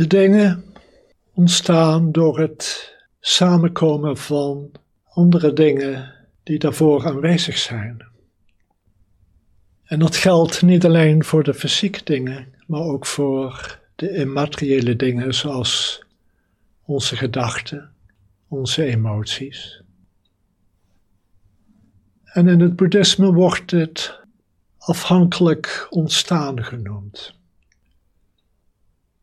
De dingen ontstaan door het samenkomen van andere dingen die daarvoor aanwezig zijn. En dat geldt niet alleen voor de fysieke dingen, maar ook voor de immateriële dingen zoals onze gedachten, onze emoties. En in het boeddhisme wordt het afhankelijk ontstaan genoemd.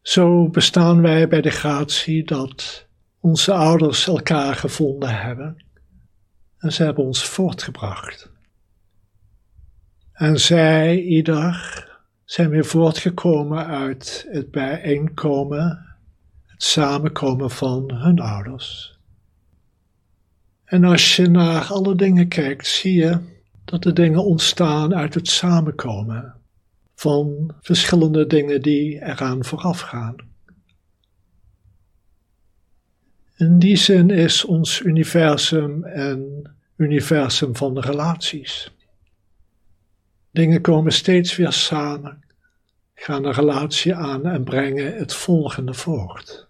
Zo bestaan wij bij de gratie dat onze ouders elkaar gevonden hebben en ze hebben ons voortgebracht. En zij, ieder, zijn weer voortgekomen uit het bijeenkomen, het samenkomen van hun ouders. En als je naar alle dingen kijkt, zie je dat de dingen ontstaan uit het samenkomen van verschillende dingen die eraan vooraf gaan. In die zin is ons universum een universum van relaties. Dingen komen steeds weer samen, gaan een relatie aan en brengen het volgende voort.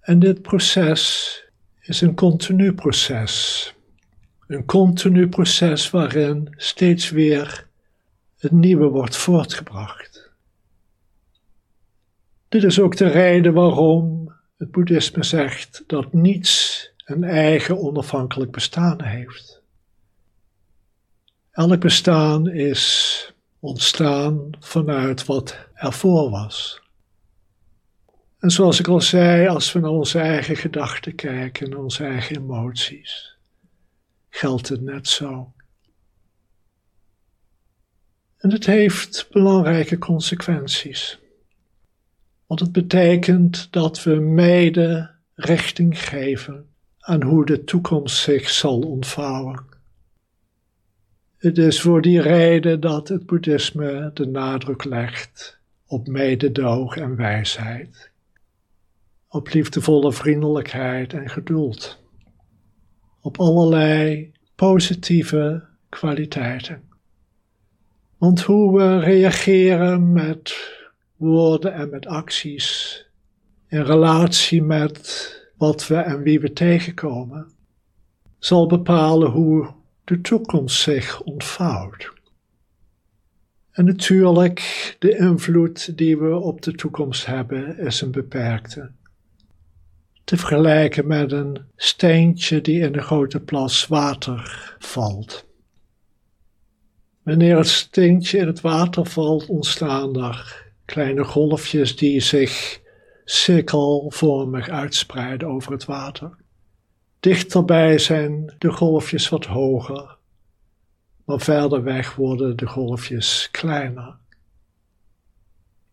En dit proces is een continu proces. Een continu proces waarin steeds weer het nieuwe wordt voortgebracht. Dit is ook de reden waarom het boeddhisme zegt dat niets een eigen onafhankelijk bestaan heeft. Elk bestaan is ontstaan vanuit wat ervoor was. En zoals ik al zei, als we naar onze eigen gedachten kijken, onze eigen emoties, geldt het net zo. En het heeft belangrijke consequenties. Want het betekent dat we mede richting geven aan hoe de toekomst zich zal ontvouwen. Het is voor die reden dat het boeddhisme de nadruk legt op mededoog en wijsheid, op liefdevolle vriendelijkheid en geduld, op allerlei positieve kwaliteiten. Want hoe we reageren met woorden en met acties in relatie met wat we en wie we tegenkomen, zal bepalen hoe de toekomst zich ontvouwt. En natuurlijk, de invloed die we op de toekomst hebben, is een beperkte. Te vergelijken met een steentje die in een grote plas water valt. Wanneer het steentje in het water valt, ontstaan er kleine golfjes die zich cirkelvormig uitspreiden over het water. Dichterbij zijn de golfjes wat hoger, maar verder weg worden de golfjes kleiner.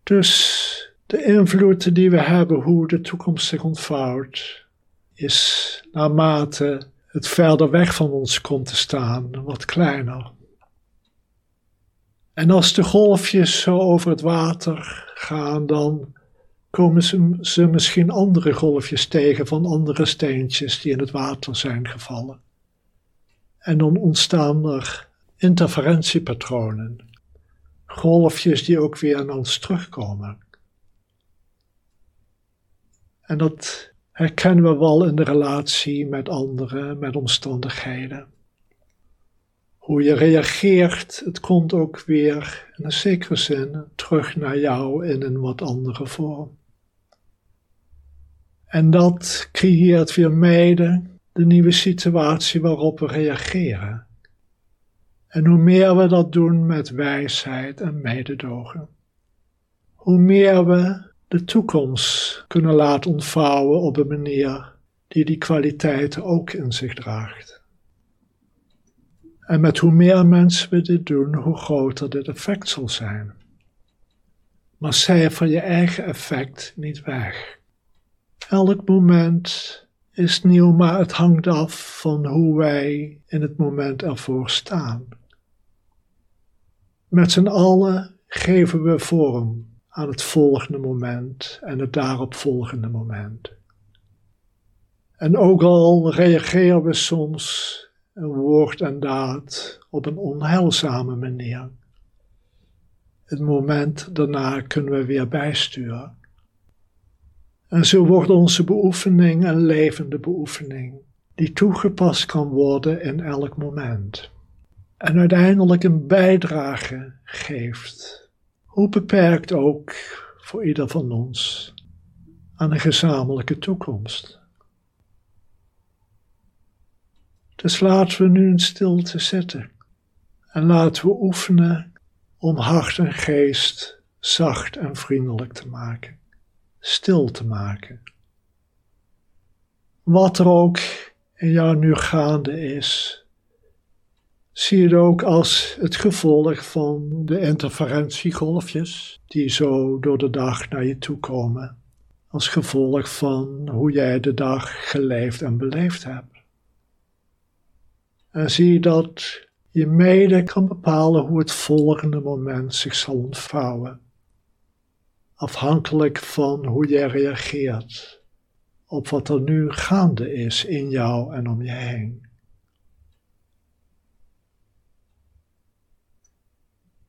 Dus de invloed die we hebben hoe de toekomst zich ontvouwt, is naarmate het verder weg van ons komt te staan wat kleiner. En als de golfjes zo over het water gaan, dan komen ze, misschien andere golfjes tegen van andere steentjes die in het water zijn gevallen. En dan ontstaan er interferentiepatronen, golfjes die ook weer naar ons terugkomen. En dat herkennen we wel in de relatie met anderen, met omstandigheden. Hoe je reageert, het komt ook weer in een zekere zin terug naar jou in een wat andere vorm. En dat creëert weer mede de nieuwe situatie waarop we reageren. En hoe meer we dat doen met wijsheid en mededogen, hoe meer we de toekomst kunnen laten ontvouwen op een manier die die kwaliteiten ook in zich draagt. En met hoe meer mensen we dit doen, hoe groter dit effect zal zijn. Maar cijfer je eigen effect niet weg. Elk moment is nieuw, maar het hangt af van hoe wij in het moment ervoor staan. Met z'n allen geven we vorm aan het volgende moment en het daaropvolgende moment. En ook al reageren we soms woord en daad op een onheilzame manier. Het moment daarna kunnen we weer bijsturen En zo wordt onze beoefening een levende beoefening, die toegepast kan worden in elk moment. En uiteindelijk een bijdrage geeft, hoe beperkt ook voor ieder van ons, aan een gezamenlijke toekomst. Dus laten we nu in stilte zitten en laten we oefenen om hart en geest zacht en vriendelijk te maken, stil te maken. Wat er ook in jou nu gaande is, zie het ook als het gevolg van de interferentiegolfjes die zo door de dag naar je toe komen, als gevolg van hoe jij de dag geleefd en beleefd hebt. En zie dat je mede kan bepalen hoe het volgende moment zich zal ontvouwen, afhankelijk van hoe jij reageert op wat er nu gaande is in jou en om je heen.